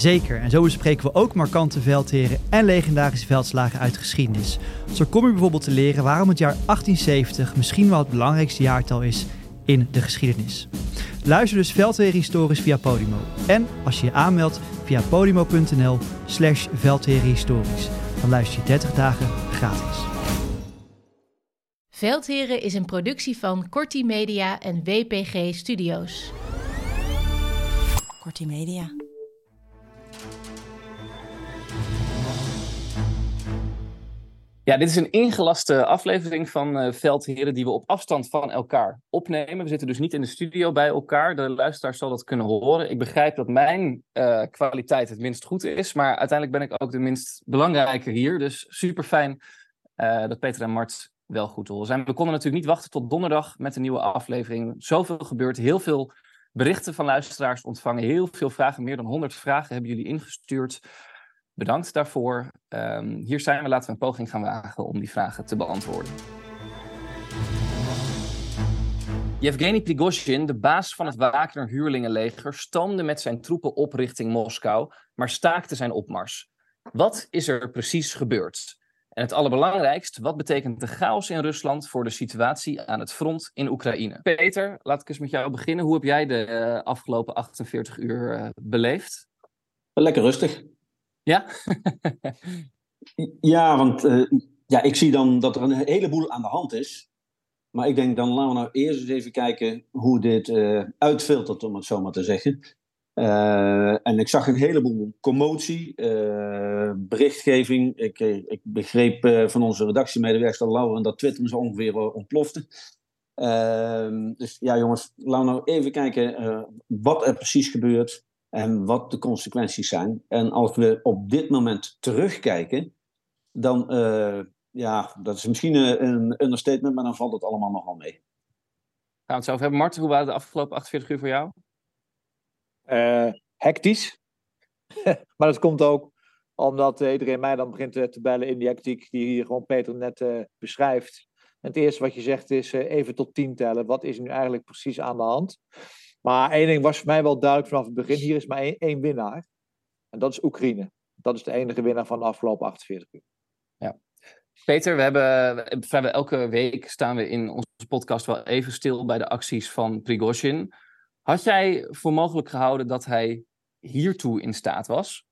Zeker, en zo bespreken we ook markante veldheren en legendarische veldslagen uit geschiedenis. Zo kom je bijvoorbeeld te leren waarom het jaar 1870 misschien wel het belangrijkste jaartal is in de geschiedenis. Luister dus Veldheren Historisch via Podimo. En als je je aanmeldt via podimo.nl slash veldherenhistorisch, dan luister je 30 dagen gratis. Veldheren is een productie van Corti Media en WPG Studios. Kortie Media. Ja, dit is een ingelaste aflevering van eh Veldheren die we op afstand van elkaar opnemen. We zitten dus niet in de studio bij elkaar. De luisteraar zal dat kunnen horen. Ik begrijp dat mijn eh, kwaliteit het minst goed is, maar uiteindelijk ben ik ook de minst belangrijke hier. Dus super fijn eh, dat Peter en Mart wel goed horen zijn. We konden natuurlijk niet wachten tot donderdag met een nieuwe aflevering. Zoveel gebeurt, heel veel berichten van luisteraars ontvangen, heel veel vragen. Meer dan 100 vragen hebben jullie ingestuurd. Bedankt daarvoor. Ehm, hier zijn we. Laten we een poging gaan wagen om die vragen te beantwoorden. Yevgeny Prigozhin, de baas van het Wagner-huurlingenleger, stoomde met zijn troepen op richting Moskou, maar staakte zijn opmars. Wat is er precies gebeurd? En het allerbelangrijkst, wat betekent de chaos in Rusland voor de situatie aan het front in Oekraïne? Peter, laat ik eens met jou beginnen. Hoe heb jij de eh, afgelopen 48 uur eh, beleefd? Lekker rustig. Ja? Ja, want eh, ja, ik zie dan dat er een heleboel aan de hand is. Maar ik denk, dan laten we nou eerst eens even kijken hoe dit eh, uitfiltert, om het zo maar te zeggen. Eh, en ik zag een heleboel commotie, berichtgeving. Ik, ik begreep van onze redactiemedewerker Lauren dat Twitter zo ongeveer ontplofte. Ehm, dus ja, jongens, laten we nou even kijken wat er precies gebeurt en wat de consequenties zijn. En als we op dit moment terugkijken, dan, eh, ja, dat is misschien een, een understatement, maar dan valt het allemaal nogal mee. Gaan we het zo over hebben. Marten, hoe waren de afgelopen 48 uur voor jou? eh hectisch. maar dat komt ook omdat eh, iedereen mij dan begint te bellen in die hectiek die hier gewoon Peter net eh, beschrijft. En het eerste wat je zegt is eh, even tot tien tellen. Wat is er nu eigenlijk precies aan de hand? Maar één ding was voor mij wel duidelijk vanaf het begin. Hier is maar één, één winnaar. En dat is Oekraïne. Dat is de enige winnaar van de afgelopen 48 uur. Peter, we hebben vrijwel elke week staan we in onze podcast wel even stil bij de acties van Prigozhin. Had jij voor mogelijk gehouden dat hij hiertoe in staat was?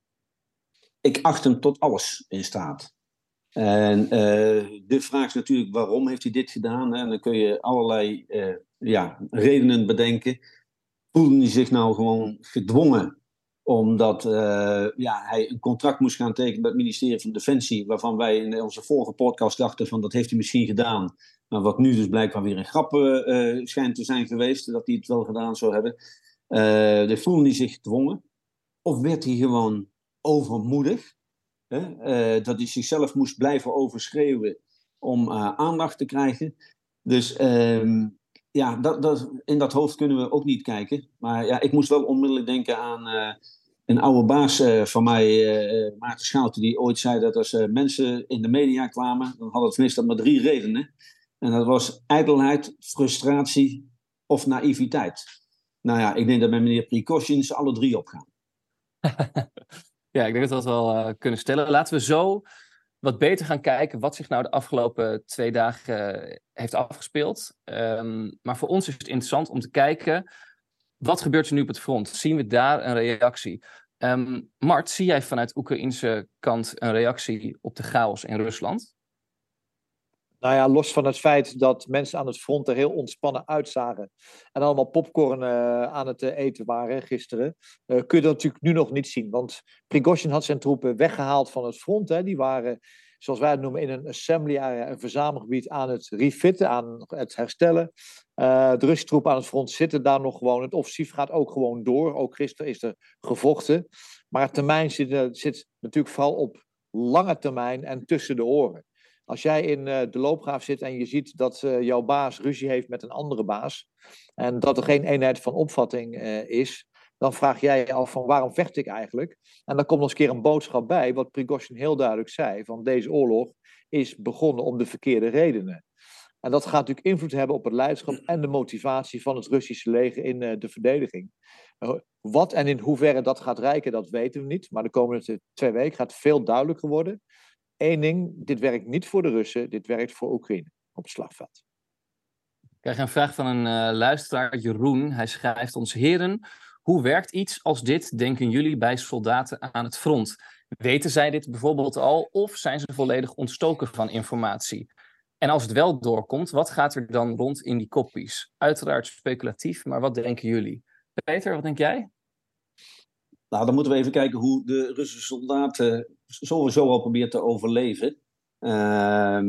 Ik acht hem tot alles in staat. En eh, de vraag is natuurlijk waarom heeft hij dit gedaan? En dan kun je allerlei eh, ja, redenen bedenken. Voelde hij zich nou gewoon gedwongen omdat eh, ja, hij een contract moest gaan tekenen met het ministerie van Defensie, waarvan wij in onze vorige podcast dachten van dat heeft hij misschien gedaan. Maar wat nu dus blijkbaar weer een grap eh, schijnt te zijn geweest, dat hij het wel gedaan zou hebben. Dus voelde hij zich gedwongen? Of werd hij gewoon overmoedig? Hè? Dat hij zichzelf moest blijven overschreeuwen om aandacht te krijgen. Dus ehm, ja, dat, dat, in dat hoofd kunnen we ook niet kijken. Maar ja, ik moest wel onmiddellijk denken aan eh, een oude baas eh, van mij, eh, Maarten Schouten, die ooit zei dat als mensen in de media kwamen, dan hadden het meestal maar drie redenen. En dat was ijdelheid, frustratie of naïviteit. Nou ja, ik denk dat bij meneer ze alle drie opgaan. ja, ik denk dat we dat wel kunnen stellen. Laten we zo wat beter gaan kijken wat zich nou de afgelopen twee dagen uh, heeft afgespeeld. Um, maar voor ons is het interessant om te kijken, wat gebeurt er nu op het front? Zien we daar een reactie? Um, Mart, zie jij vanuit Oekraïnse kant een reactie op de chaos in Rusland? Nou ja, los van het feit dat mensen aan het front er heel ontspannen uitzagen en allemaal popcorn uh, aan het uh, eten waren gisteren, uh, kun je dat natuurlijk nu nog niet zien. Want Prigozhin had zijn troepen weggehaald van het front. Hè. Die waren, zoals wij het noemen, in een assembly area, een verzamelgebied aan het refitten, aan het herstellen. de Russische troepen aan het front zitten daar nog gewoon. Het offensief gaat ook gewoon door. Ook gisteren is er gevochten. Maar het termijn zit, zit natuurlijk vooral op lange termijn en tussen de oren. Als jij in uh, de loopgraaf zit en je ziet dat uh, jouw baas ruzie heeft met een andere baas en dat er geen eenheid van opvatting uh, is, dan vraag jij je af van waarom vecht ik eigenlijk? En dan komt nog eens een keer een boodschap bij, wat Prigozhin heel duidelijk zei, van deze oorlog is begonnen om de verkeerde redenen. En dat gaat natuurlijk invloed hebben op het leiderschap en de motivatie van het Russische leger in de verdediging. Wat en in hoeverre dat gaat rijken, dat weten we niet. Maar de komende twee weken gaat veel duidelijker worden. Eén ding, dit werkt niet voor de Russen, dit werkt voor Oekraïne op het slagveld. Ik krijg een vraag van een uh, luisteraar, Jeroen. Hij schrijft ons, heren, hoe werkt iets als dit, denken jullie, bij soldaten aan het front? Weten zij dit bijvoorbeeld al of zijn ze volledig ontstoken van informatie? En als het wel doorkomt, wat gaat er dan rond in die koppies? Uiteraard speculatief, maar wat denken jullie? Peter, wat denk jij? Nou, dan moeten we even kijken hoe de Russische soldaten sowieso al proberen te overleven. Uh,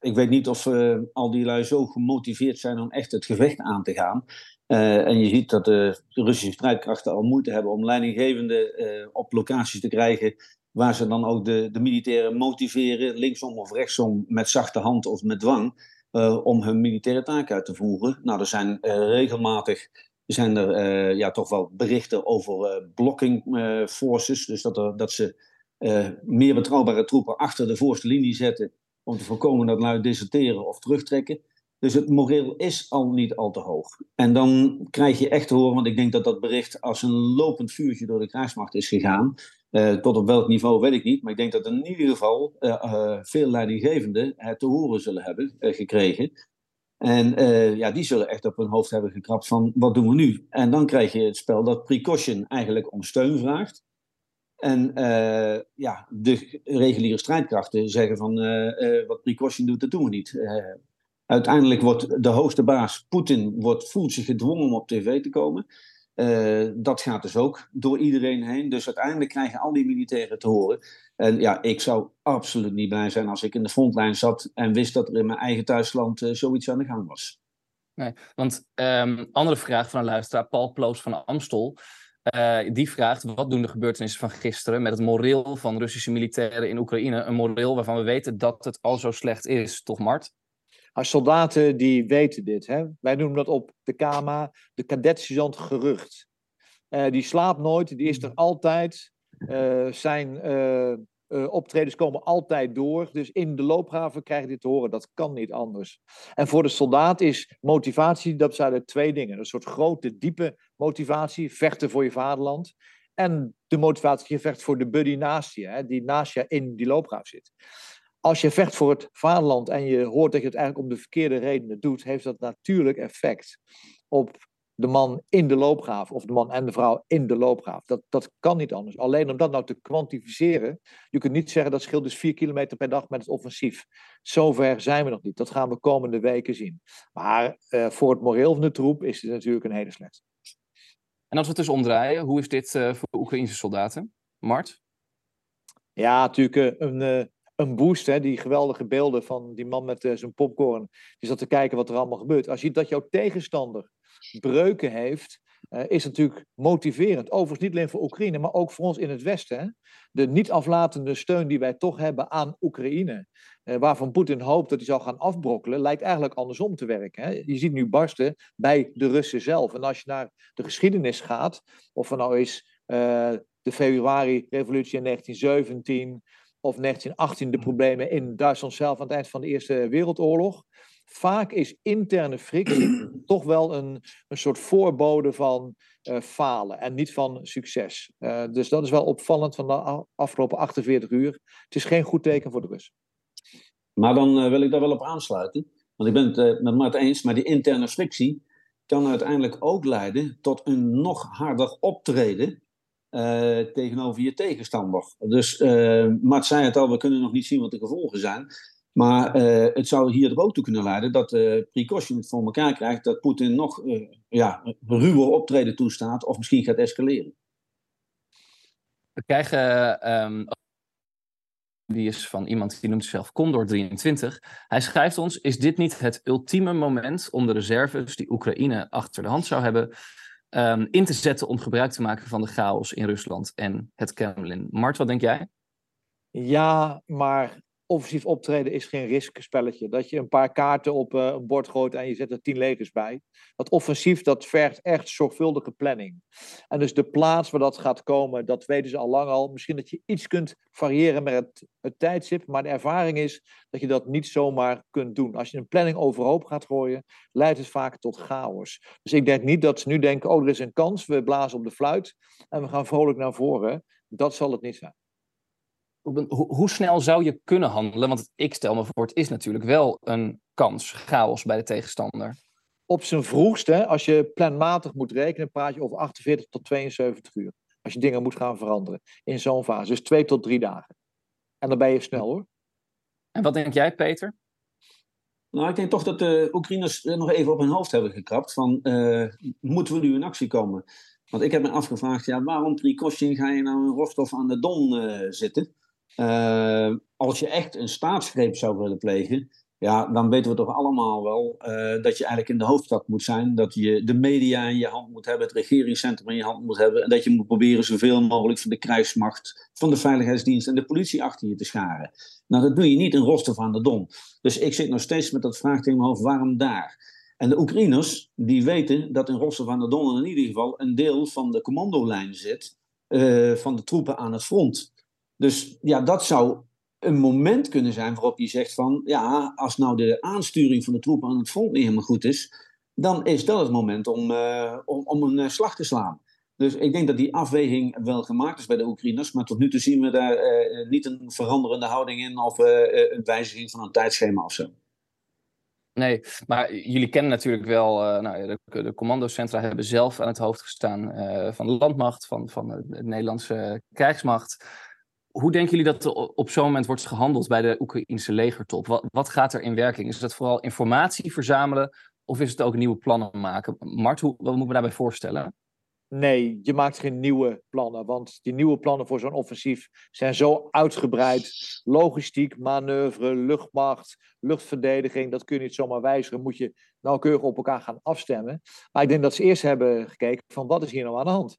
ik weet niet of uh, al die lui zo gemotiveerd zijn om echt het gevecht aan te gaan. Uh, en je ziet dat de, Russische strijdkrachten al moeite hebben om leidinggevenden uh, op locaties te krijgen. Waar ze dan ook de, de militairen motiveren, linksom of rechtsom, met zachte hand of met dwang. om hun militaire taak uit te voeren. Nou, er zijn regelmatig zijn er uh, ja, toch wel berichten over uh, blocking uh, forces. Dus dat, er, dat ze meer betrouwbare troepen achter de voorste linie zetten. Om te voorkomen dat lui deserteren of terugtrekken. Dus het moreel is al niet al te hoog. En dan krijg je echt te horen, want ik denk dat dat bericht als een lopend vuurtje door de krijgsmacht is gegaan. tot op welk niveau weet ik niet. Maar ik denk dat in ieder geval veel leidinggevenden het te horen zullen hebben gekregen. En uh, ja, die zullen echt op hun hoofd hebben gekrapt van wat doen we nu? En dan krijg je het spel dat Precaution eigenlijk om steun vraagt. En uh, ja, de reguliere strijdkrachten zeggen van uh, wat Precaution doet, dat doen we niet. uiteindelijk wordt de hoogste baas, Poetin, wordt, voelt zich gedwongen om op tv te komen. Dat gaat dus ook door iedereen heen. Dus uiteindelijk krijgen al die militairen te horen. En ja, ik zou absoluut niet blij zijn als ik in de frontlijn zat en wist dat er in mijn eigen thuisland uh, zoiets aan de gang was. Nee, want um, andere vraag van een luisteraar, Paul Ploos van Amstel. Uh, die vraagt: wat doen de gebeurtenissen van gisteren met het moreel van Russische militairen in Oekraïne? Een moreel waarvan we weten dat het al zo slecht is, toch, Mart? Als soldaten die weten dit. Hè? Wij noemen dat op de KMA de kadetsergeant gerucht. Uh, die slaapt nooit, die is er altijd. Uh, zijn uh, optredens komen altijd door. Dus in de loopgraven krijg je dit te horen. Dat kan niet anders. En voor de soldaat is motivatie, dat zijn er twee dingen. Een soort grote, diepe motivatie, vechten voor je vaderland. En de motivatie, je vecht voor de buddy naast je, hè, die naast je in die loopgraaf zit als je vecht voor het vaderland en je hoort dat je het eigenlijk om de verkeerde redenen doet, heeft dat natuurlijk effect op de man in de loopgraaf of de man en de vrouw in de loopgraaf. Dat, dat kan niet anders. Alleen om dat nou te kwantificeren, je kunt niet zeggen dat scheelt dus 4 kilometer per dag met het offensief. Zover zijn we nog niet. Dat gaan we komende weken zien. Maar uh, voor het moreel van de troep is dit natuurlijk een hele slechte. En als we het dus omdraaien, hoe is dit uh, voor Oekraïnse soldaten? Mart? Ja, natuurlijk een, uh, een boost. Hè? Die geweldige beelden van die man met zijn popcorn. Die zat te kijken wat er allemaal gebeurt. Als je dat jouw tegenstander breuken heeft, uh, is natuurlijk motiverend. Overigens niet alleen voor Oekraïne, maar ook voor ons in het Westen. De niet aflatende steun die wij toch hebben aan Oekraïne. Uh, waarvan Poetin hoopt dat hij zal gaan afbrokkelen, lijkt eigenlijk andersom te werken. Hè? Je ziet nu barsten bij de Russen zelf. En als je naar de geschiedenis gaat, of er nou is de februari-revolutie in 1917 of 1918 de problemen in Duitsland zelf aan het eind van de Eerste Wereldoorlog. Vaak is interne frictie toch wel een, een soort voorbode van uh, falen en niet van succes. Uh, dus dat is wel opvallend van de afgelopen 48 uur. Het is geen goed teken voor de Russen. Maar dan uh, wil ik daar wel op aansluiten. Want ik ben het met Mart eens, maar die interne frictie kan uiteindelijk ook leiden tot een nog harder optreden tegenover je tegenstander. Dus Mart zei het al, we kunnen nog niet zien wat de gevolgen zijn. Maar uh, het zou hier er ook toe kunnen leiden dat uh, Prigozhin het voor elkaar krijgt dat Poetin nog uh, ja, ruwer optreden toestaat of misschien gaat escaleren. We krijgen um, die is van iemand die noemt zichzelf Condor23. Hij schrijft ons: Is dit niet het ultieme moment om de reserves die Oekraïne achter de hand zou hebben, um, in te zetten om gebruik te maken van de chaos in Rusland en het Kremlin? Mart, wat denk jij? Ja, maar offensief optreden is geen riskspelletje. Dat je een paar kaarten op uh, een bord gooit en je zet er tien legers bij. Dat offensief, dat vergt echt zorgvuldige planning. En dus de plaats waar dat gaat komen, dat weten ze al lang al. Misschien dat je iets kunt variëren met het, het tijdstip, maar de ervaring is dat je dat niet zomaar kunt doen. Als je een planning overhoop gaat gooien, leidt het vaak tot chaos. Dus ik denk niet dat ze nu denken, oh er is een kans, we blazen op de fluit en we gaan vrolijk naar voren. Dat zal het niet zijn hoe snel zou je kunnen handelen? Want ik stel me voor, het is natuurlijk wel een kans, chaos bij de tegenstander. Op zijn vroegste, als je planmatig moet rekenen, praat je over 48 tot 72 uur. Als je dingen moet gaan veranderen in zo'n fase. Dus twee tot drie dagen. En dan ben je snel hoor. En wat denk jij, Peter? Nou, ik denk toch dat de Oekraïners nog even op hun hoofd hebben gekrapt. Van, uh, moeten we nu in actie komen? Want ik heb me afgevraagd, ja, waarom Prikoshin ga je nou in Rostov aan de Don uh, zitten? Uh, als je echt een staatsgreep zou willen plegen, ja, dan weten we toch allemaal wel uh, dat je eigenlijk in de hoofdstad moet zijn. Dat je de media in je hand moet hebben, het regeringscentrum in je hand moet hebben. En dat je moet proberen zoveel mogelijk van de krijgsmacht, van de veiligheidsdienst en de politie achter je te scharen. Nou, dat doe je niet in Rostov aan de Don. Dus ik zit nog steeds met dat vraagteken in mijn hoofd, waarom daar? En de Oekraïners, die weten dat in Rostov aan de Don in ieder geval een deel van de commandolijn zit uh, van de troepen aan het front. Dus ja, dat zou een moment kunnen zijn waarop je zegt van, ja, als nou de aansturing van de troepen aan het front niet helemaal goed is, dan is dat het moment om, uh, om, om een uh, slag te slaan. Dus ik denk dat die afweging wel gemaakt is bij de Oekraïners, maar tot nu toe zien we daar uh, niet een veranderende houding in of een wijziging van een tijdschema of zo. Nee, maar jullie kennen natuurlijk wel, nou, de, de commandocentra hebben zelf aan het hoofd gestaan van de landmacht, van, van de Nederlandse krijgsmacht hoe denken jullie dat op zo'n moment wordt gehandeld bij de Oekraïnse legertop? Wat, wat gaat er in werking? Is dat vooral informatie verzamelen of is het ook nieuwe plannen maken? Mart, hoe, wat moeten we daarbij voorstellen? Nee, je maakt geen nieuwe plannen, want die nieuwe plannen voor zo'n offensief zijn zo uitgebreid. Logistiek, manoeuvre, luchtmacht, luchtverdediging, dat kun je niet zomaar wijzigen. Moet je nauwkeurig op elkaar gaan afstemmen. Maar ik denk dat ze eerst hebben gekeken van wat is hier nou aan de hand?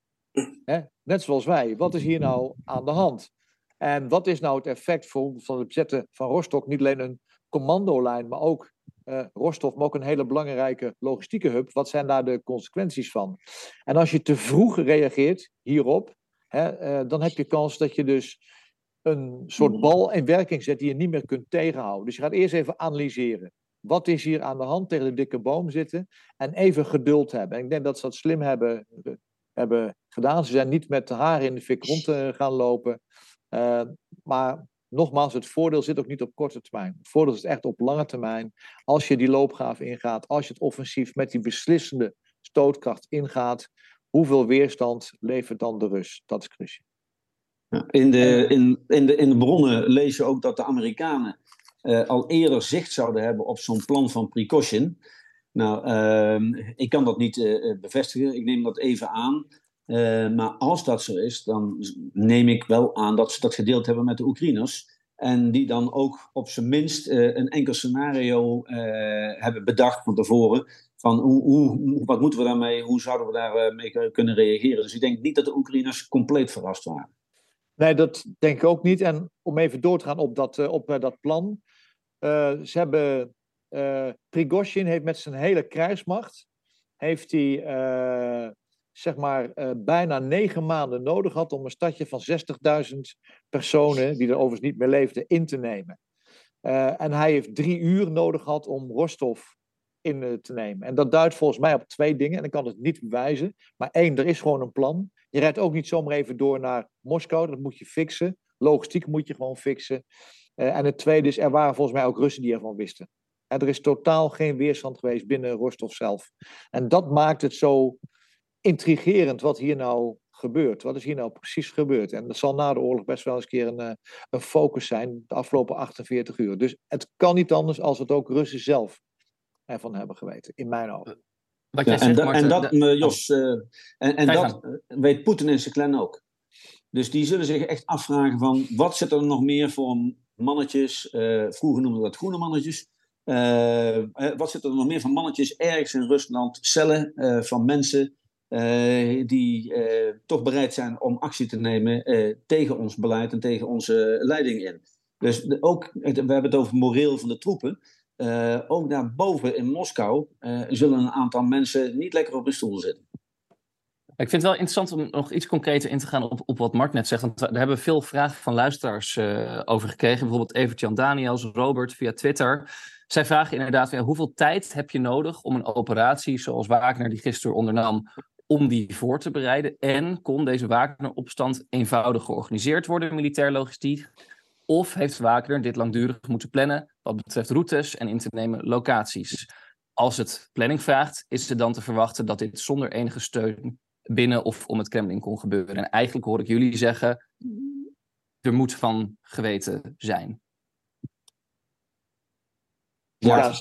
Net zoals wij, wat is hier nou aan de hand? En wat is nou het effect van, het bezetten van Rostov? Niet alleen een commandolijn, maar ook uh, Rostov, maar ook een hele belangrijke logistieke hub. Wat zijn daar de consequenties van? En als je te vroeg reageert hierop, hè, uh, dan heb je kans dat je dus een soort bal in werking zet die je niet meer kunt tegenhouden. Dus je gaat eerst even analyseren. Wat is hier aan de hand tegen de dikke boom zitten? En even geduld hebben. En ik denk dat ze dat slim hebben, hebben gedaan. Ze zijn niet met de in de fik rond gaan lopen. Uh, maar nogmaals, het voordeel zit ook niet op korte termijn. Het voordeel is echt op lange termijn. Als je die loopgraaf ingaat, als je het offensief met die beslissende stootkracht ingaat, hoeveel weerstand levert dan de Rus? Dat is cruciaal. Ja, in, de, in, in, de, in de bronnen lees je ook dat de Amerikanen uh, al eerder zicht zouden hebben op zo'n plan van precaution. Nou, uh, ik kan dat niet uh, bevestigen. Ik neem dat even aan. Uh, maar als dat zo is, dan neem ik wel aan dat ze dat gedeeld hebben met de Oekraïners. En die dan ook op zijn minst uh, een enkel scenario uh, hebben bedacht van tevoren. Van hoe, hoe, wat moeten we daarmee, hoe zouden we daarmee kunnen reageren. Dus ik denk niet dat de Oekraïners compleet verrast waren. Nee, dat denk ik ook niet. En om even door te gaan op dat, op, dat plan. ze hebben, Prigozhin heeft met zijn hele krijgsmacht, heeft hij zeg maar, uh, bijna negen maanden nodig had om een stadje van 60.000 personen, die er overigens niet meer leefden, in te nemen. Uh, en hij heeft drie uur nodig gehad om Rostov in uh, te nemen. En dat duidt volgens mij op twee dingen. En ik kan het niet bewijzen. Maar één, er is gewoon een plan. Je rijdt ook niet zomaar even door naar Moskou. Dat moet je fixen. Logistiek moet je gewoon fixen. En het tweede is, er waren volgens mij ook Russen die ervan wisten. En er is totaal geen weerstand geweest binnen Rostov zelf. En dat maakt het zo intrigerend wat hier nou gebeurt. Wat is hier nou precies gebeurd? En dat zal na de oorlog best wel eens een keer een, een focus zijn, de afgelopen 48 uur. Dus het kan niet anders als het ook Russen zelf ervan hebben geweten, in mijn ogen. Wat jij ja, zegt, en, en dat, Jos, uh, en, en dat weet Poetin en zijn clan ook. Dus die zullen zich echt afvragen van, wat zit er nog meer voor mannetjes, uh, vroeger noemden we dat groene mannetjes, wat zit er nog meer van mannetjes ergens in Rusland, cellen van mensen die toch bereid zijn om actie te nemen tegen ons beleid en tegen onze leiding in. Dus ook, we hebben het over moreel van de troepen. Ook daarboven in Moskou zullen een aantal mensen niet lekker op hun stoel zitten. Ik vind het wel interessant om nog iets concreter in te gaan op, op wat Mark net zegt. Want daar hebben we veel vragen van luisteraars over gekregen. Bijvoorbeeld Evert-Jan Daniels, Robert via Twitter. Zij vragen inderdaad, hoeveel tijd heb je nodig om een operatie zoals Wagner die gisteren ondernam, om die voor te bereiden? En kon deze Wagner-opstand eenvoudig georganiseerd worden, militair logistiek? Of heeft Wagner dit langdurig moeten plannen wat betreft routes en in te nemen locaties? Als het planning vraagt, is het dan te verwachten dat dit zonder enige steun binnen of om het Kremlin kon gebeuren. En eigenlijk hoor ik jullie zeggen, er moet van geweten zijn. Ja,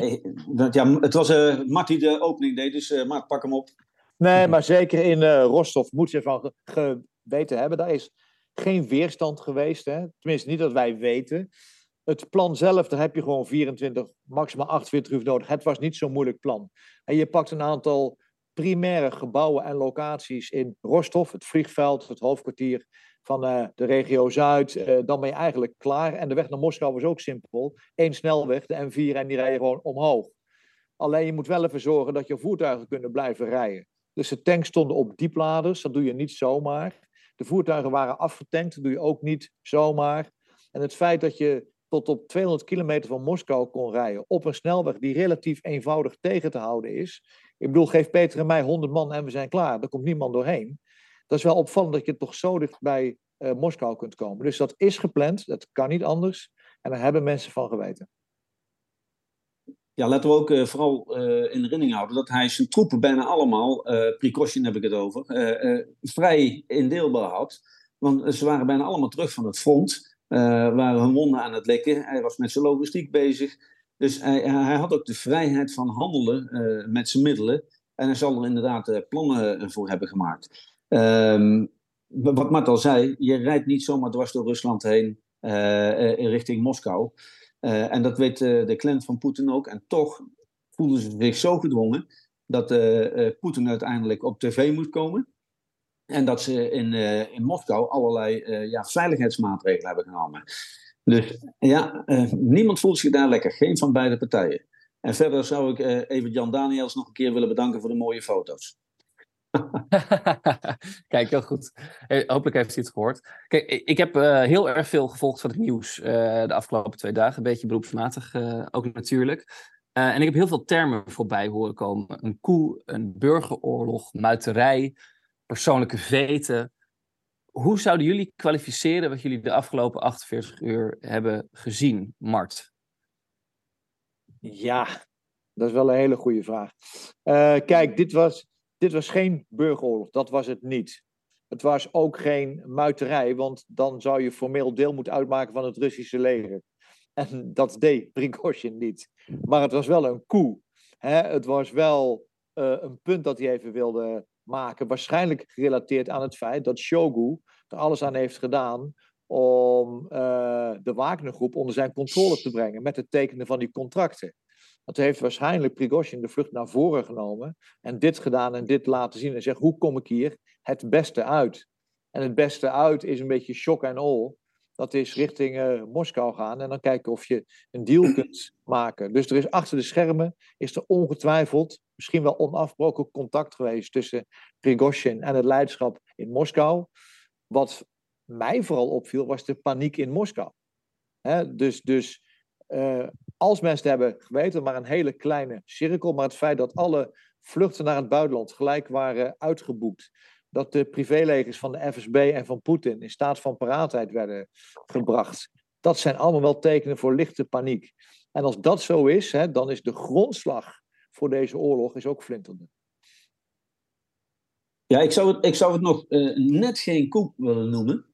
ja, ja het was uh, Mart die de opening deed, dus uh, Mart, pak hem op. Nee, maar zeker in uh, Rostov moet je van geweten hebben. Daar is geen weerstand geweest. Hè? Tenminste, niet dat wij weten. Het plan zelf, daar heb je gewoon 24, maximaal 48 uur nodig. Het was niet zo'n moeilijk plan. En je pakt een aantal primaire gebouwen en locaties in Rostov, het vliegveld, het hoofdkwartier van uh, de regio Zuid. Uh, dan ben je eigenlijk klaar. En de weg naar Moskou was ook simpel. Eén snelweg, de M4, en die rijden gewoon omhoog. Alleen je moet wel even zorgen dat je voertuigen kunnen blijven rijden. Dus de tanks stonden op diepladers, dat doe je niet zomaar. De voertuigen waren afgetankt, dat doe je ook niet zomaar. En het feit dat je tot op 200 kilometer van Moskou kon rijden op een snelweg die relatief eenvoudig tegen te houden is. Ik bedoel, geef Peter en mij 100 man en we zijn klaar. Daar komt niemand doorheen. Dat is wel opvallend dat je toch zo dicht bij uh, Moskou kunt komen. Dus dat is gepland, dat kan niet anders. En daar hebben mensen van geweten ja, laten we ook uh, vooral uh, in herinnering houden dat hij zijn troepen bijna allemaal, uh, precaution heb ik het over, vrij indeelbaar had. Want ze waren bijna allemaal terug van het front, waren hun wonden aan het lekken. Hij was met zijn logistiek bezig. Dus hij, had ook de vrijheid van handelen met zijn middelen. En hij zal er inderdaad plannen voor hebben gemaakt. Um, wat Mart al zei, je rijdt niet zomaar dwars door Rusland heen richting Moskou. Uh, en dat weet uh, de clan van Poetin ook. En toch voelden ze zich zo gedwongen dat uh, Poetin uiteindelijk op tv moet komen. En dat ze in, in Moskou allerlei ja, veiligheidsmaatregelen hebben genomen. Dus ja, niemand voelt zich daar lekker. Geen van beide partijen. En verder zou ik even Jan Daniels nog een keer willen bedanken voor de mooie foto's. Kijk, heel goed. hopelijk heeft hij het gehoord. Kijk, ik heb uh, heel erg veel gevolgd van het nieuws uh, de afgelopen twee dagen. Een beetje beroepsmatig uh, ook natuurlijk. en ik heb heel veel termen voorbij horen komen. Een koe, een burgeroorlog, muiterij, persoonlijke veten. Hoe zouden jullie kwalificeren wat jullie de afgelopen 48 uur hebben gezien, Mart? Ja, dat is wel een hele goede vraag. kijk, dit was dit was geen burgeroorlog, dat was het niet. Het was ook geen muiterij, want dan zou je formeel deel moeten uitmaken van het Russische leger. En dat deed Prigozhin niet. Maar het was wel een coup. Het was wel uh, een punt dat hij even wilde maken. Waarschijnlijk gerelateerd aan het feit dat Shogu er alles aan heeft gedaan om uh, de Wagnergroep onder zijn controle te brengen met het tekenen van die contracten. Dat heeft waarschijnlijk Prigozhin de vlucht naar voren genomen en dit gedaan en dit laten zien en zegt, hoe kom ik hier het beste uit? En het beste uit is een beetje shock en all. Dat is richting uh, Moskou gaan en dan kijken of je een deal kunt maken. Dus er is achter de schermen, is er ongetwijfeld, misschien wel onafgebroken contact geweest tussen Prigozhin en het leiderschap in Moskou. Wat mij vooral opviel, was de paniek in Moskou. dus, dus als mensen hebben geweten, maar een hele kleine cirkel. Maar het feit dat alle vluchten naar het buitenland gelijk waren uitgeboekt. Dat de privélegers van de FSB en van Poetin in staat van paraatheid werden gebracht. Dat zijn allemaal wel tekenen voor lichte paniek. En als dat zo is, hè, dan is de grondslag voor deze oorlog is ook flinterde. Ja, ik zou het, ik zou het nog uh, net geen koep willen noemen.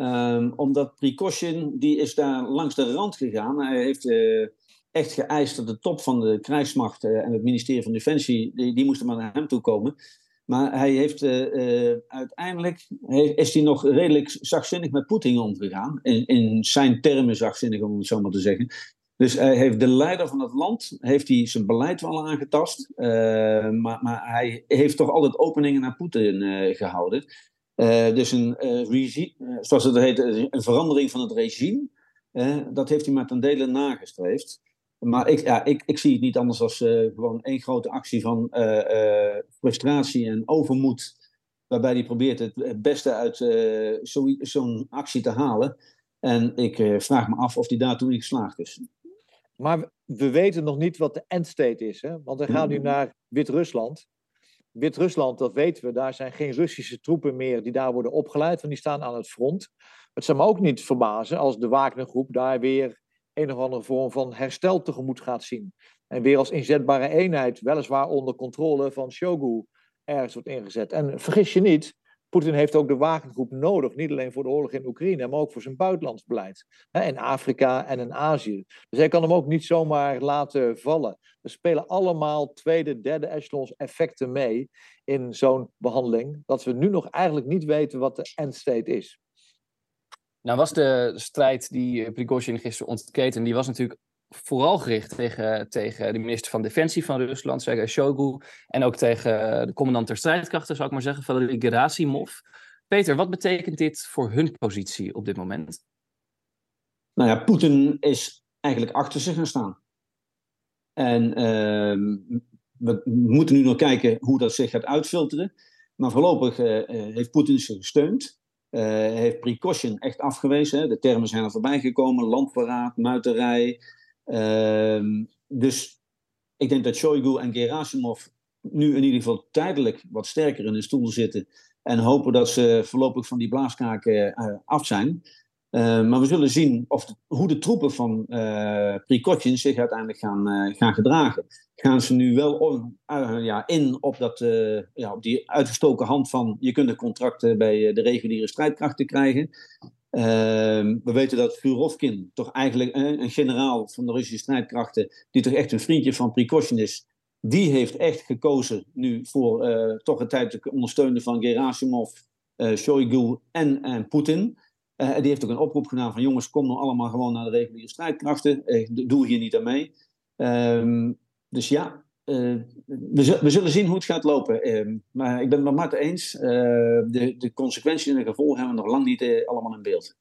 Um, omdat Precaution, die is daar langs de rand gegaan. Hij heeft uh, echt geëist dat de top van de krijgsmacht uh, en het ministerie van Defensie, die, die moesten maar naar hem toe komen. Maar hij heeft uiteindelijk, is hij nog redelijk zachtzinnig met Poetin omgegaan. In, in zijn termen zachtzinnig, om het zo maar te zeggen. Dus hij heeft de leider van het land, heeft hij zijn beleid wel aangetast. Uh, maar, maar, hij heeft toch altijd openingen naar Poetin gehouden. Uh, dus een, regime, zoals het heet, een verandering van het regime. dat heeft hij met een delen nagestreefd. Maar ik, ja, ik, ik zie het niet anders als gewoon één grote actie van frustratie en overmoed. Waarbij hij probeert het beste uit zo'n actie te halen. En ik vraag me af of hij daartoe niet geslaagd is. Maar we weten nog niet wat de endstate is. Hè? Want hij gaat nu naar Wit-Rusland. Wit-Rusland, dat weten we, daar zijn geen Russische troepen meer die daar worden opgeleid, want die staan aan het front. Het zou me ook niet verbazen als de Wagnergroep daar weer een of andere vorm van herstel tegemoet gaat zien. En weer als inzetbare eenheid, weliswaar onder controle van Shogu, ergens wordt ingezet. En vergis je niet, Poetin heeft ook de wagengroep nodig, niet alleen voor de oorlog in Oekraïne, maar ook voor zijn buitenlands beleid. In Afrika en in Azië. Dus hij kan hem ook niet zomaar laten vallen. Er spelen allemaal tweede, derde echelons effecten mee in zo'n behandeling, dat we nu nog eigenlijk niet weten wat de endstate is. Nou was de strijd die Prigozhin gisteren ontkeet, en die was natuurlijk vooral gericht tegen, tegen de minister van Defensie van Rusland, Sergei Shoigu, en ook tegen de commandant der strijdkrachten, zou ik maar zeggen, Valery Gerasimov. Peter, wat betekent dit voor hun positie op dit moment? Nou ja, Poetin is eigenlijk achter zich gaan staan. En ehm, we moeten nu nog kijken hoe dat zich gaat uitfilteren. Maar voorlopig uh, heeft Poetin ze gesteund. Uh, heeft precaution echt afgewezen. De termen zijn er voorbij gekomen: landverraad, muiterij, dus ik denk dat Shoigu en Gerasimov nu in ieder geval tijdelijk wat sterker in de stoel zitten. En hopen dat ze voorlopig van die blaaskaken uh, af zijn. Uh, maar we zullen zien of hoe de troepen van uh, zich uiteindelijk gaan, uh, gaan gedragen. Gaan ze nu wel ja, in op, dat, ja, op die uitgestoken hand van je kunt een contract bij de reguliere strijdkrachten krijgen. Ehm, we weten dat Gurovkin, toch eigenlijk een generaal van de Russische strijdkrachten, die toch echt een vriendje van Prigozhin is, die heeft echt gekozen nu voor uh, toch het tijdelijk ondersteunen van Gerasimov, uh, Shoigu en, en Poetin. Uh, die heeft ook een oproep gedaan van jongens, kom nou allemaal gewoon naar de reguliere strijdkrachten. doe hier niet aan mee. Um, dus ja, we, we, zullen zien hoe het gaat lopen. Uh, maar ik ben het met Marten eens. Uh, de, de consequenties en de gevolgen hebben we nog lang niet uh, allemaal in beeld.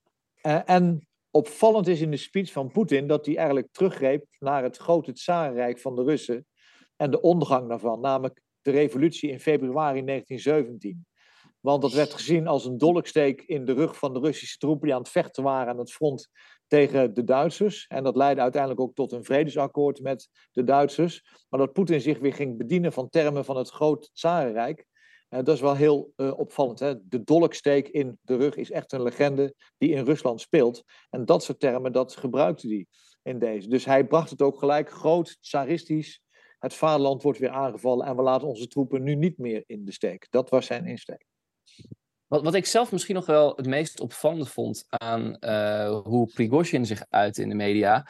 en opvallend is in de speech van Poetin dat hij eigenlijk teruggreep naar het grote tsarenrijk van de Russen en de ondergang daarvan, namelijk de revolutie in februari 1917. Want dat werd gezien als een dolksteek in de rug van de Russische troepen die aan het vechten waren aan het front tegen de Duitsers. En dat leidde uiteindelijk ook tot een vredesakkoord met de Duitsers. Maar dat Poetin zich weer ging bedienen van termen van het groot Tsarenrijk. Uh, dat is wel heel uh, opvallend. Hè? De dolksteek in de rug is echt een legende die in Rusland speelt. En dat soort termen, dat gebruikte hij in deze. Dus hij bracht het ook gelijk groot, tsaristisch. Het vaderland wordt weer aangevallen en we laten onze troepen nu niet meer in de steek. Dat was zijn insteek. Wat, wat ik zelf misschien nog wel het meest opvallende vond aan uh, hoe Prigozhin zich uit in de media,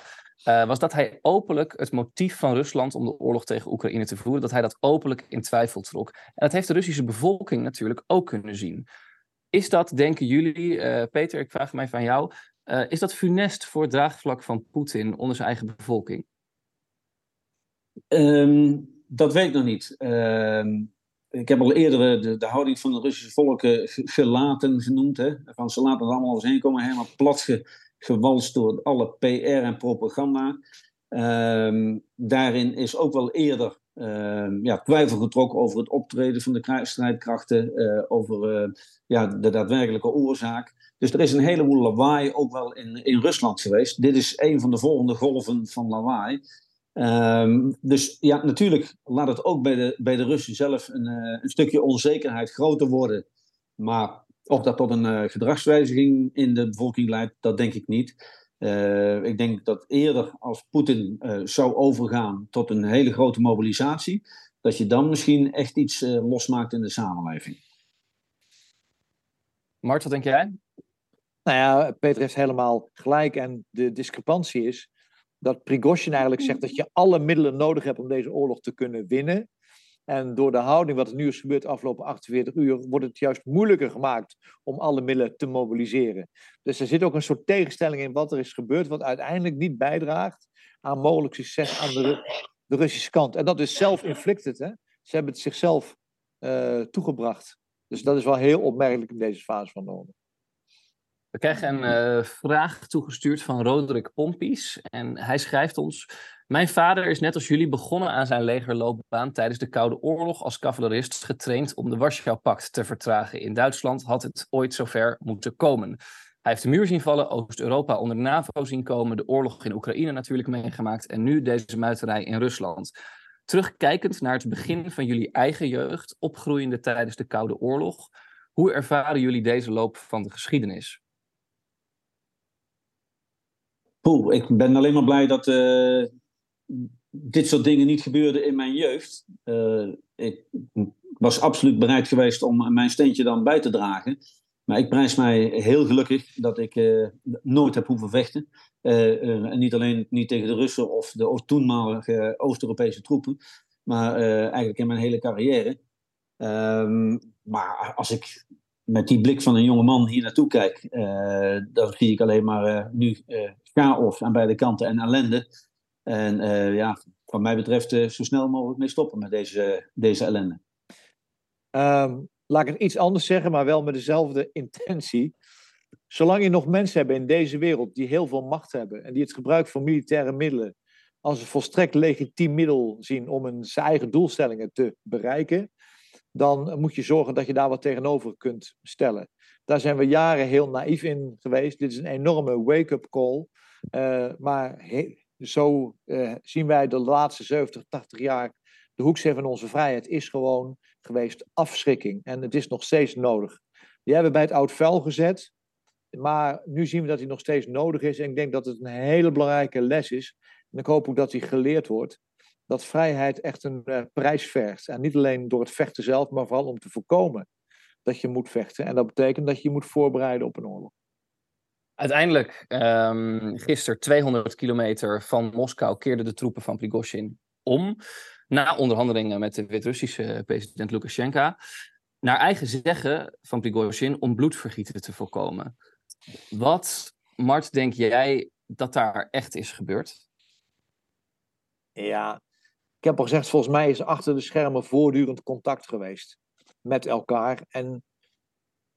uh, was dat hij openlijk het motief van Rusland om de oorlog tegen Oekraïne te voeren, dat hij dat openlijk in twijfel trok. En dat heeft de Russische bevolking natuurlijk ook kunnen zien. Is dat, denken jullie, uh, Peter, ik vraag mij van jou, is dat funest voor het draagvlak van Poetin onder zijn eigen bevolking? Um, dat weet ik nog niet. Uh, ik heb al eerder de, de houding van de Russische volken gelaten genoemd. Hè? Van ze laten het allemaal eens heen komen, helemaal plat gewalst door alle PR en propaganda. Um, daarin is ook wel eerder uh, ja, twijfel getrokken over het optreden van de strijdkrachten, uh, over uh, ja, de daadwerkelijke oorzaak. Dus er is een heleboel lawaai ook wel in, in Rusland geweest. Dit is een van de volgende golven van lawaai. Ehm, dus ja, natuurlijk laat het ook bij de, bij de Russen zelf een, uh, een stukje onzekerheid groter worden. Maar of dat tot een uh, gedragswijziging in de bevolking leidt, dat denk ik niet. Uh, ik denk dat eerder als Poetin zou overgaan tot een hele grote mobilisatie, dat je dan misschien echt iets losmaakt in de samenleving. Mart, wat denk jij? Nou ja, Peter heeft helemaal gelijk. En de discrepantie is dat Prigozhin eigenlijk zegt dat je alle middelen nodig hebt om deze oorlog te kunnen winnen. En door de houding, wat er nu is gebeurd de afgelopen 48 uur, wordt het juist moeilijker gemaakt om alle middelen te mobiliseren. Dus er zit ook een soort tegenstelling in wat er is gebeurd, wat uiteindelijk niet bijdraagt aan mogelijk succes aan de, de Russische kant. En dat is self-inflicted. Hè? Ze hebben het zichzelf uh, toegebracht. Dus dat is wel heel opmerkelijk in deze fase van de oorlog. We krijgen een uh, vraag toegestuurd van Roderick Pompies. En hij schrijft ons: Mijn vader is net als jullie begonnen aan zijn legerloopbaan tijdens de Koude Oorlog als cavalerist getraind om de Warschau-pact te vertragen. In Duitsland had het ooit zover moeten komen. Hij heeft de muur zien vallen, Oost-Europa onder de NAVO zien komen, de oorlog in Oekraïne natuurlijk meegemaakt en nu deze muiterij in Rusland. Terugkijkend naar het begin van jullie eigen jeugd, opgroeiende tijdens de Koude Oorlog, hoe ervaren jullie deze loop van de geschiedenis? Ik ben alleen maar blij dat uh, dit soort dingen niet gebeurden in mijn jeugd. Uh, ik was absoluut bereid geweest om mijn steentje dan bij te dragen. Maar ik prijs mij heel gelukkig dat ik uh, nooit heb hoeven vechten. en niet alleen niet tegen de Russen of de toenmalige Oost-Europese troepen, maar eigenlijk in mijn hele carrière. Um, maar als ik met die blik van een jonge man hier naartoe kijk, dan zie ik alleen maar nu chaos aan beide kanten en ellende. En ja, wat mij betreft zo snel mogelijk mee stoppen met deze, deze ellende. Um, laat ik het iets anders zeggen, maar wel met dezelfde intentie. Zolang je nog mensen hebt in deze wereld die heel veel macht hebben en die het gebruik van militaire middelen als een volstrekt legitiem middel zien om zijn eigen doelstellingen te bereiken, dan moet je zorgen dat je daar wat tegenover kunt stellen. Daar zijn we jaren heel naïef in geweest. Dit is een enorme wake-up call. Uh, maar zo uh, zien wij de laatste 70, 80 jaar. De hoekzee van onze vrijheid is gewoon geweest afschrikking. En het is nog steeds nodig. Die hebben we bij het oud vuil gezet. Maar nu zien we dat die nog steeds nodig is. En ik denk dat het een hele belangrijke les is. En ik hoop ook dat die geleerd wordt dat vrijheid echt een uh, prijs vergt. En niet alleen door het vechten zelf, maar vooral om te voorkomen dat je moet vechten. En dat betekent dat je je moet voorbereiden op een oorlog. Uiteindelijk, um, gisteren 200 kilometer van Moskou, keerden de troepen van Prigozhin om. Na onderhandelingen met de Wit-Russische president Lukashenko. Naar eigen zeggen van Prigozhin om bloedvergieten te voorkomen. Wat, Mart, denk jij dat daar echt is gebeurd? Ja, ik heb al gezegd, volgens mij is achter de schermen voortdurend contact geweest met elkaar. En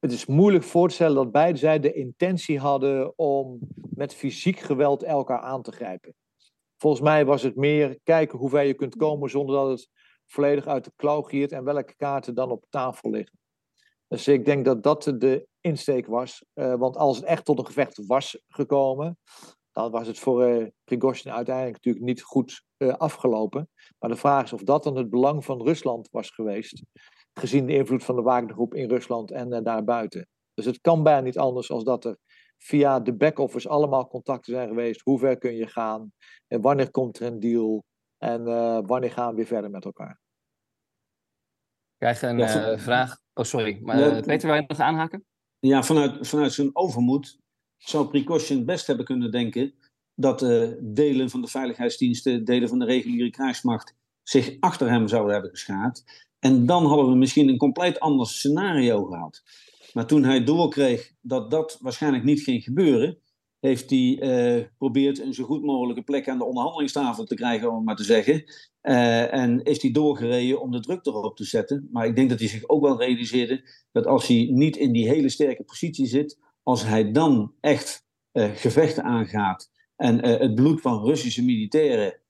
het is moeilijk voor te stellen dat beide zijden de intentie hadden om met fysiek geweld elkaar aan te grijpen. Volgens mij was het meer kijken hoe ver je kunt komen zonder dat het volledig uit de klauw giert en welke kaarten dan op tafel liggen. Dus ik denk dat dat de insteek was. Uh, want als het echt tot een gevecht was gekomen, dan was het voor uh, Prigozhin uiteindelijk natuurlijk niet goed uh, afgelopen. Maar de vraag is of dat dan het belang van Rusland was geweest, gezien de invloed van de Wagnergroep in Rusland en uh, daarbuiten. Dus het kan bijna niet anders als dat er via de back-office allemaal contacten zijn geweest. Hoe ver kun je gaan? En wanneer komt er een deal? En wanneer gaan we weer verder met elkaar? Ik krijg een ja, vraag. Oh, sorry. Maar Peter, wil je nog aanhaken? Ja, vanuit, vanuit zijn overmoed zou Prigozhin best hebben kunnen denken dat uh, delen van de veiligheidsdiensten, delen van de reguliere krijgsmacht zich achter hem zouden hebben geschaard. En dan hadden we misschien een compleet ander scenario gehad. Maar toen hij doorkreeg dat dat waarschijnlijk niet ging gebeuren, heeft hij geprobeerd uh, een zo goed mogelijke plek aan de onderhandelingstafel te krijgen, om maar te zeggen. Uh, en is hij doorgereden om de druk erop te zetten. Maar ik denk dat hij zich ook wel realiseerde dat als hij niet in die hele sterke positie zit, als hij dan echt uh, gevechten aangaat en het bloed van Russische militairen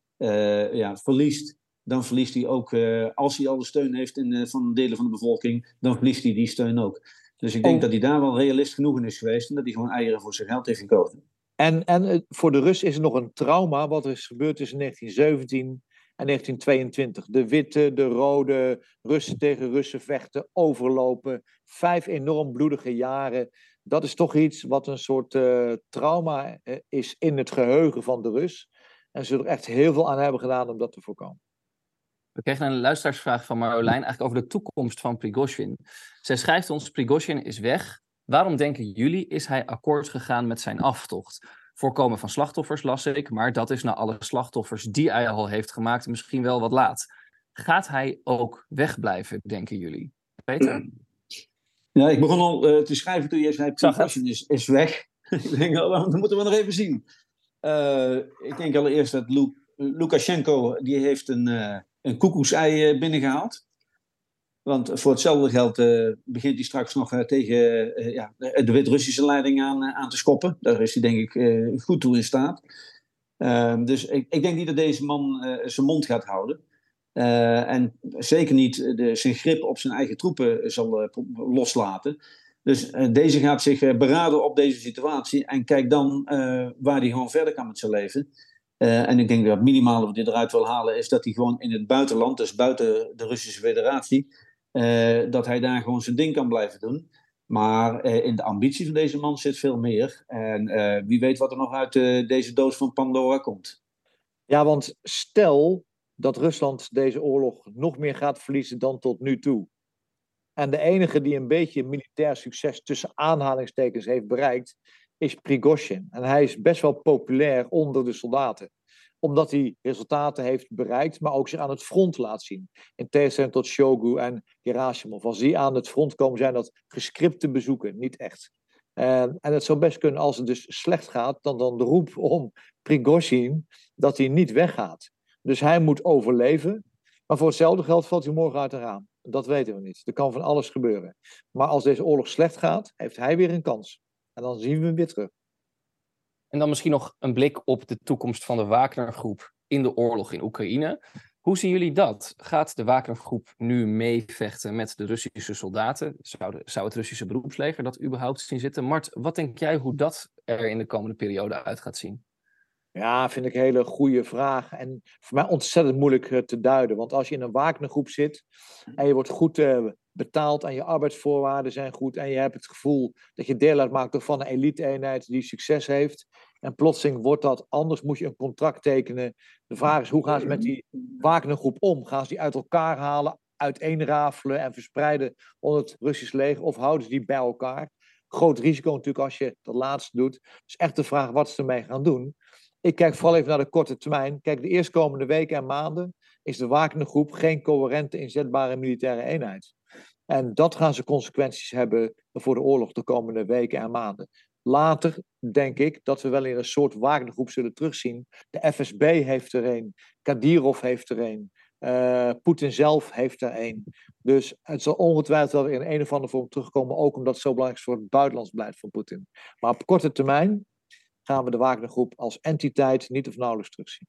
ja, verliest, dan verliest hij ook, als hij al de steun heeft in, van delen van de bevolking, dan verliest hij die steun ook. Dus ik denk Oh. dat hij daar wel realist genoeg in is geweest en dat hij gewoon eieren voor zijn geld heeft gekozen. En, en eh, voor de Rus is er nog een trauma wat er is gebeurd tussen 1917 en 1922. De witte, de rode, Russen tegen Russen vechten, overlopen. Vijf enorm bloedige jaren. Dat is toch iets wat een soort eh, trauma eh, is in het geheugen van de Rus. En ze er echt heel veel aan hebben gedaan om dat te voorkomen. We kregen een luisteraarsvraag van Marjolein eigenlijk over de toekomst van Prigozhin. Zij schrijft ons, Prigozhin is weg. Waarom denken jullie is hij akkoord gegaan met zijn aftocht? Voorkomen van slachtoffers las ik, maar dat is na alle slachtoffers die hij al heeft gemaakt misschien wel wat laat. Gaat hij ook wegblijven, denken jullie? Peter? Ja, ik begon al eh, te schrijven toen je zei. Prigozhin is, is weg. ik denk, oh, dat moeten we nog even zien. Eh, ik denk allereerst dat Lu- Lukashenko, die heeft een, eh een koekoesei eh, binnengehaald. Want voor hetzelfde geld eh, begint hij straks nog eh, tegen ja, de Wit-Russische leiding aan, aan te schoppen. Daar is hij denk ik goed toe in staat. Ehm, dus ik, ik denk niet dat deze man zijn mond gaat houden. En zeker niet de, zijn grip op zijn eigen troepen zal loslaten. Dus deze gaat zich beraden op deze situatie en kijkt dan waar hij gewoon verder kan met zijn leven. Eh, en ik denk dat het minimale wat hij eruit wil halen is dat hij gewoon in het buitenland, dus buiten de Russische Federatie, eh, dat hij daar gewoon zijn ding kan blijven doen. Maar eh, in de ambitie van deze man zit veel meer. En wie weet wat er nog uit deze doos van Pandora komt. Ja, want stel dat Rusland deze oorlog nog meer gaat verliezen dan tot nu toe. En de enige die een beetje militair succes tussen aanhalingstekens heeft bereikt, is Prigozhin. En hij is best wel populair onder de soldaten. Omdat hij resultaten heeft bereikt, maar ook zich aan het front laat zien. In tegenstelling tot Shogu en Gerasimov. Als die aan het front komen, zijn dat gescripte bezoeken, niet echt. En, en het zou best kunnen, als het dus slecht gaat, dan, dan de roep om Prigozhin dat hij niet weggaat. Dus hij moet overleven. Maar voor hetzelfde geld valt hij morgen uit de raam. Dat weten we niet. Er kan van alles gebeuren. Maar als deze oorlog slecht gaat, heeft hij weer een kans. En dan zien we hem weer terug. En dan misschien nog een blik op de toekomst van de Wagner-groep in de oorlog in Oekraïne. Hoe zien jullie dat? Gaat de Wagner-groep nu meevechten met de Russische soldaten? Zou, de- zou het Russische beroepsleger dat überhaupt zien zitten? Mart, wat denk jij hoe dat er in de komende periode uit gaat zien? Ja, vind ik een hele goede vraag. En voor mij ontzettend moeilijk eh, te duiden. Want als je in een Wagnergroep zit en je wordt goed eh, betaald en je arbeidsvoorwaarden zijn goed en je hebt het gevoel dat je deel uitmaakt van een elite-eenheid die succes heeft. En plotseling wordt dat anders, moet je een contract tekenen. De vraag is, hoe gaan ze met die Wagnergroep om? Gaan ze die uit elkaar halen, uiteenrafelen en verspreiden onder het Russisch leger? Of houden ze die bij elkaar? Groot risico natuurlijk als je dat laatste doet. Dus echt de vraag wat ze ermee gaan doen. Ik kijk vooral even naar de korte termijn. Kijk, de eerstkomende weken en maanden is de Wagnergroep geen coherente inzetbare militaire eenheid. En dat gaan ze consequenties hebben voor de oorlog de komende weken en maanden. Later denk ik dat we wel in een soort Wagnergroep zullen terugzien. De FSB heeft er een, Kadyrov heeft er een, eh, Poetin zelf heeft er een. Dus het zal ongetwijfeld wel weer in een of andere vorm terugkomen, ook omdat het zo belangrijk is voor het buitenlands beleid van Poetin. Maar op korte termijn gaan we de Wagnergroep als entiteit niet of nauwelijks terugzien.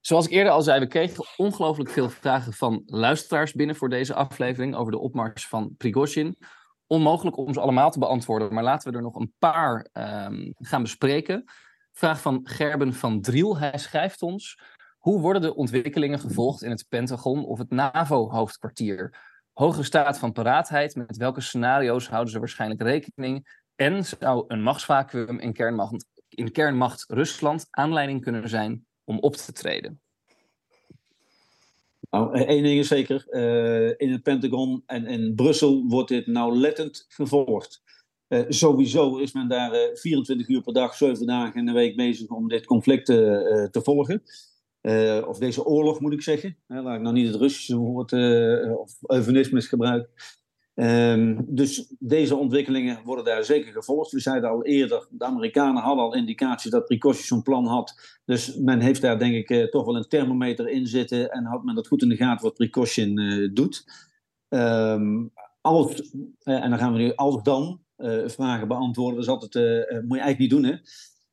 Zoals ik eerder al zei, we kregen ongelooflijk veel vragen van luisteraars binnen voor deze aflevering over de opmars van Prigozhin. Onmogelijk om ze allemaal te beantwoorden, maar laten we er nog een paar ehm, gaan bespreken. Vraag van Gerben van Driel. Hij schrijft ons: Hoe worden de ontwikkelingen gevolgd in het Pentagon of het NAVO-hoofdkwartier? Hoge staat van paraatheid, met welke scenario's houden ze waarschijnlijk rekening? En zou een machtsvacuum in kernmacht, in kernmacht Rusland aanleiding kunnen zijn om op te treden? Nou, eh, één ding is zeker, eh, in het Pentagon en in Brussel wordt dit nauwlettend gevolgd. Eh, sowieso is men daar eh, 24 uur per dag, 7 dagen in de week bezig om dit conflict te volgen. Of deze oorlog moet ik zeggen. Laat ik nou niet het Russische woord of eufemismes gebruiken. Ehm, dus deze ontwikkelingen worden daar zeker gevolgd. We zeiden al eerder, de Amerikanen hadden al indicaties dat Prigozhin zo'n plan had. Dus men heeft daar denk ik eh, toch wel een thermometer in zitten en houdt men dat goed in de gaten wat Prigozhin eh, doet. Ehm, als, eh, en dan gaan we nu als dan vragen beantwoorden. Dat is altijd, moet je eigenlijk niet doen hè.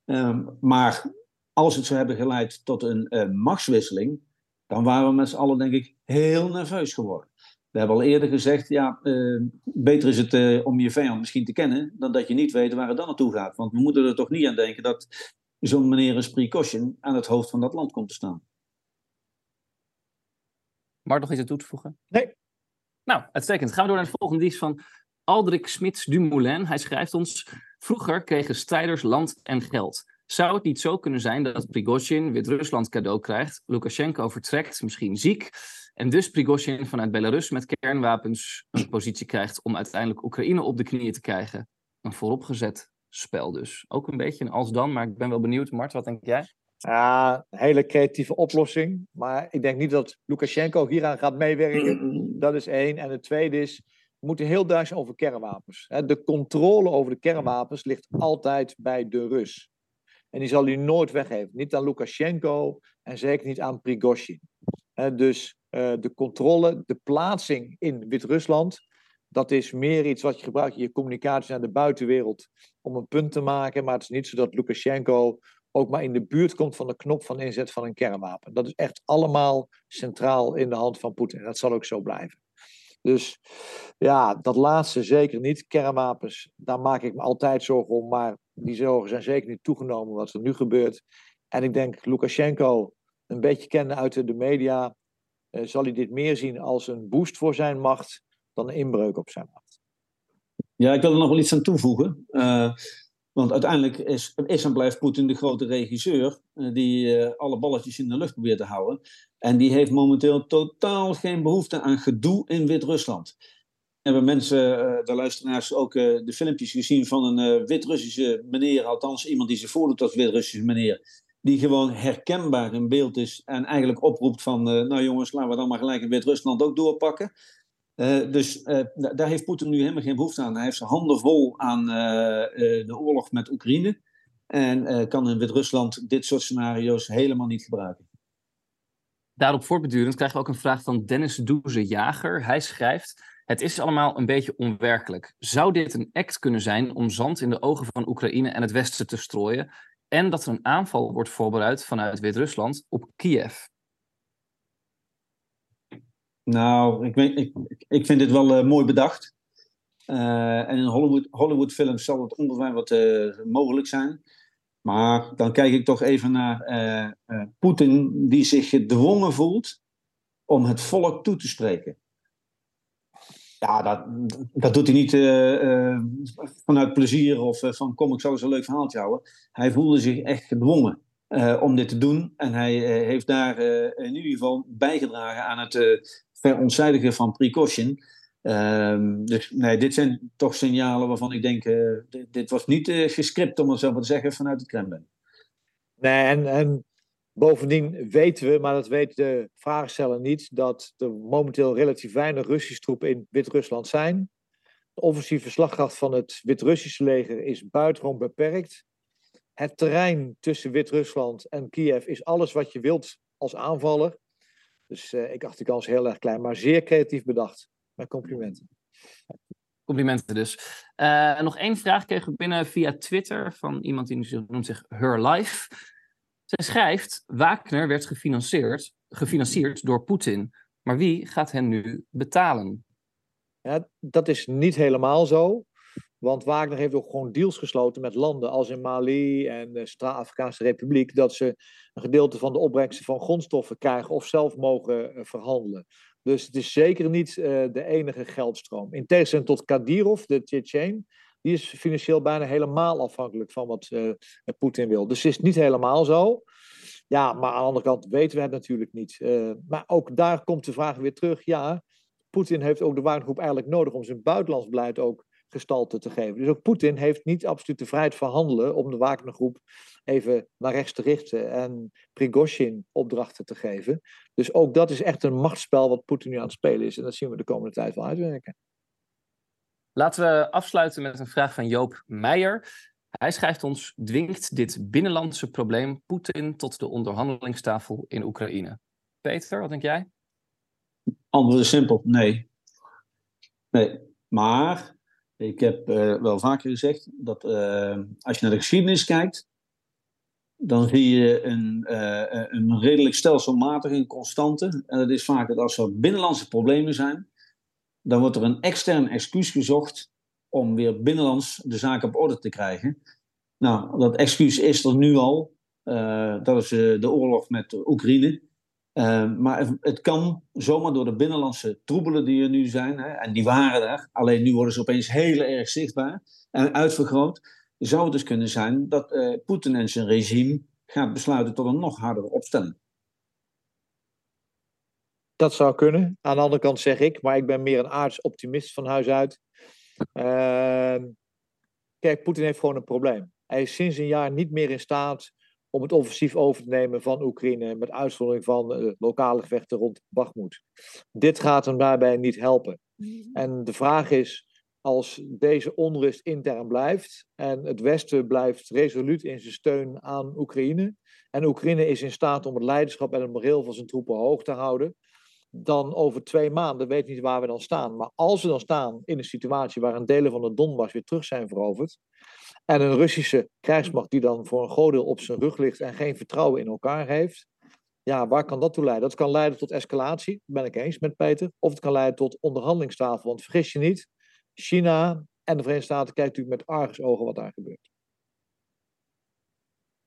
Ehm, maar als het zou hebben geleid tot een machtswisseling, dan waren we met z'n allen denk ik heel nerveus geworden. We hebben al eerder gezegd, ja, uh, beter is het uh, om je vijand misschien te kennen, dan dat je niet weet waar het dan naartoe gaat. Want we moeten er toch niet aan denken dat zo'n meneer als Precaution aan het hoofd van dat land komt te staan. Maar nog iets aan toe te voegen? Nee. Nou, uitstekend. Gaan we door naar de volgende. Die is van Aldrik Smits Dumoulin. Hij schrijft ons: Vroeger kregen strijders land en geld. Zou het niet zo kunnen zijn dat Prigozhin Wit-Rusland cadeau krijgt, Lukashenko vertrekt, misschien ziek, en dus Prigozhin vanuit Belarus met kernwapens een positie krijgt om uiteindelijk Oekraïne op de knieën te krijgen? Een vooropgezet spel dus. Ook een beetje een als dan, maar ik ben wel benieuwd. Mart, wat denk jij? Ja, een hele creatieve oplossing. Maar ik denk niet dat Lukashenko hieraan gaat meewerken. Dat is één. En het tweede is, we moeten heel duidelijk zijn over kernwapens. De controle over de kernwapens ligt altijd bij de Rus. En die zal hij nooit weggeven. Niet aan Lukashenko en zeker niet aan Prigozhin. Dus eh, de controle, de plaatsing in Wit-Rusland, dat is meer iets wat je gebruikt in je communicatie naar de buitenwereld om een punt te maken. Maar het is niet zo dat Lukashenko ook maar in de buurt komt van de knop van inzet van een kernwapen. Dat is echt allemaal centraal in de hand van Poetin. Dat zal ook zo blijven. Dus ja, dat laatste zeker niet. Kernwapens, daar maak ik me altijd zorgen om. Maar die zorgen zijn zeker niet toegenomen wat er nu gebeurt. En ik denk Lukashenko, een beetje kennen uit de media, zal hij dit meer zien als een boost voor zijn macht dan een inbreuk op zijn macht. Ja, ik wil er nog wel iets aan toevoegen. Uh, want uiteindelijk is, en blijft Poetin de grote regisseur uh, die alle balletjes in de lucht probeert te houden. En die heeft momenteel totaal geen behoefte aan gedoe in Wit-Rusland. Hebben mensen, de luisteraars, ook de filmpjes gezien van een Wit-Russische meneer, althans iemand die zich voordoet als Wit-Russische meneer, die gewoon herkenbaar in beeld is en eigenlijk oproept van, nou jongens, laten we dan maar gelijk in Wit-Rusland ook doorpakken. Uh, dus uh, daar heeft Poetin nu helemaal geen behoefte aan. Hij heeft zijn handen vol aan de oorlog met Oekraïne. En kan in Wit-Rusland dit soort scenario's helemaal niet gebruiken. Daarop voortbedurend krijgen we ook een vraag van Dennis Doeze-Jager. Hij schrijft: Het is allemaal een beetje onwerkelijk. Zou dit een act kunnen zijn om zand in de ogen van Oekraïne en het Westen te strooien? En dat er een aanval wordt voorbereid vanuit Wit-Rusland op Kiev? Nou, ik, weet, ik, ik vind dit wel uh, mooi bedacht. Uh, en in Hollywood, films zal het ongetwijfeld uh, mogelijk zijn. Maar dan kijk ik toch even naar Poetin, die zich gedwongen voelt om het volk toe te spreken. Ja, dat, dat doet hij niet vanuit plezier of van kom ik zo eens een leuk verhaaltje houden. Hij voelde zich echt gedwongen. om dit te doen. En hij heeft daar in ieder geval bijgedragen aan het verontzijdigen van precaution. Um, dus nee, dit zijn toch signalen waarvan ik denk, dit, dit, was niet gescript, om het zo maar te zeggen, vanuit het Kremlin. Nee, en, en bovendien weten we, maar dat weet de vraagsteller niet, dat er momenteel relatief weinig Russische troepen in Wit-Rusland zijn. De offensieve slagkracht van het Wit-Russische leger is buitengewoon beperkt. Het terrein tussen Wit-Rusland en Kiev is alles wat je wilt als aanvaller. Dus uh, ik acht de kans heel erg klein, maar zeer creatief bedacht. Mijn complimenten. Complimenten dus. Uh, nog één vraag kregen we binnen via Twitter van iemand die noemt zich Her Life. Zij schrijft: Wagner werd gefinancierd, gefinancierd door Poetin. Maar wie gaat hen nu betalen? Ja, dat is niet helemaal zo. Want Wagner heeft ook gewoon deals gesloten met landen als in Mali en de Centraal-Afrikaanse Republiek, dat ze een gedeelte van de opbrengsten van grondstoffen krijgen of zelf mogen uh, verhandelen. Dus het is zeker niet uh, de enige geldstroom. In tegenstelling tot Kadyrov, de Tsjetsjen, die is financieel bijna helemaal afhankelijk van wat uh, Poetin wil. Dus het is niet helemaal zo. Ja, maar aan de andere kant weten we het natuurlijk niet. maar ook daar komt de vraag weer terug. Ja, Poetin heeft ook de Wagnergroep eigenlijk nodig om zijn buitenlands beleid ook gestalte te geven. Dus ook Poetin heeft niet absoluut de vrijheid van handelen om de Wagnergroep even naar rechts te richten en Prigozhin opdrachten te geven. Dus ook dat is echt een machtsspel wat Poetin nu aan het spelen is. En dat zien we de komende tijd wel uitwerken. Laten we afsluiten met een vraag van Joop Meijer. Hij schrijft ons: dwingt dit binnenlandse probleem Poetin tot de onderhandelingstafel in Oekraïne? Peter, wat denk jij? Antwoord is simpel: nee. Nee. Maar ik heb uh, wel vaker gezegd dat uh, als je naar de geschiedenis kijkt, dan zie je een, uh, een redelijk stelselmatige, constante. En dat is vaak dat als er binnenlandse problemen zijn, dan wordt er een extern excuus gezocht om weer binnenlands de zaak op orde te krijgen. Nou, dat excuus is er nu al. Uh, dat is uh, de oorlog met Oekraïne. Uh, maar het kan zomaar door de binnenlandse troebelen die er nu zijn, hè, en die waren er, alleen nu worden ze opeens heel erg zichtbaar en uitvergroot, zou het dus kunnen zijn dat Poetin en zijn regime gaat besluiten tot een nog hardere opstelling. Dat zou kunnen. Aan de andere kant zeg ik, maar ik ben meer een aardsoptimist van huis uit. Uh, kijk, Poetin heeft gewoon een probleem. Hij is sinds een jaar niet meer in staat om het offensief over te nemen van Oekraïne, met uitzondering van uh, lokale gevechten rond Bakhmut. Dit gaat hem daarbij niet helpen. En de vraag is, als deze onrust intern blijft en het Westen blijft resoluut in zijn steun aan Oekraïne, en Oekraïne is in staat om het leiderschap en het moreel van zijn troepen hoog te houden, dan over twee maanden weet niet waar we dan staan. Maar als we dan staan in een situatie waar een delen van de Donbass weer terug zijn veroverd, en een Russische krijgsmacht die dan voor een groot deel op zijn rug ligt en geen vertrouwen in elkaar heeft, ja, waar kan dat toe leiden? Dat kan leiden tot escalatie, ben ik eens met Peter, of het kan leiden tot onderhandelingstafel. Want vergis je niet, China en de Verenigde Staten kijken natuurlijk met argusogen wat daar gebeurt.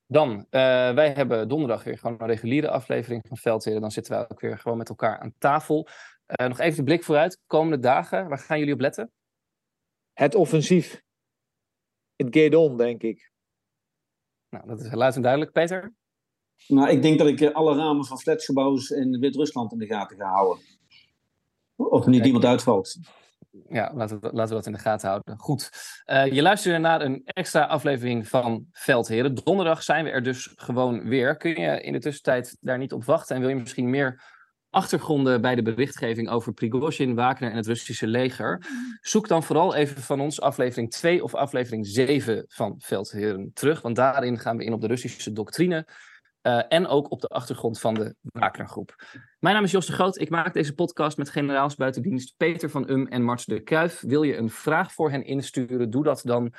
Dan, uh, wij hebben donderdag weer gewoon een reguliere aflevering van Veldheren. Dan zitten wij ook weer gewoon met elkaar aan tafel. Uh, nog even de blik vooruit. Komende dagen, waar gaan jullie op letten? Het offensief. Het get on, denk ik. Nou, dat is luid en duidelijk. Peter? Nou, ik denk dat ik alle ramen van flatgebouwen in Wit-Rusland in de gaten ga houden. Of er niet iemand uitvalt ja, laten we, laten we dat in de gaten houden. Goed. Uh, je luistert naar een extra aflevering van Veldheren. Donderdag zijn we er dus gewoon weer. Kun je in de tussentijd daar niet op wachten? En wil je misschien meer achtergronden bij de berichtgeving over Prigozhin, Wagner en het Russische leger? Zoek dan vooral even van ons aflevering 2 of aflevering 7 van Veldheren terug. Want daarin gaan we in op de Russische doctrine uh, en ook op de achtergrond van de Wagnergroep. Mijn naam is Jos de Groot. Ik maak deze podcast met generaals buitendienst Peter van Um en Mart de Kruif. Wil je een vraag voor hen insturen? Doe dat dan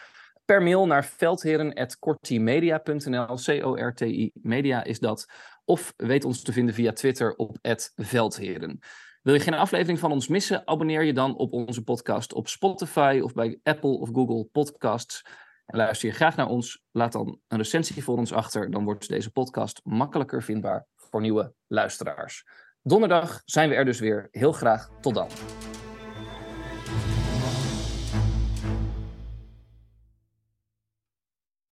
per mail naar veldheren.cortimedia.nl. C-O-R-T-I media is dat. Of weet ons te vinden via Twitter op veldheren. Wil je geen aflevering van ons missen? Abonneer je dan op onze podcast op Spotify of bij Apple of Google Podcasts. Luister je graag naar ons, laat dan een recensie voor ons achter. Dan wordt deze podcast makkelijker vindbaar voor nieuwe luisteraars. Donderdag zijn we er dus weer. Heel graag tot dan.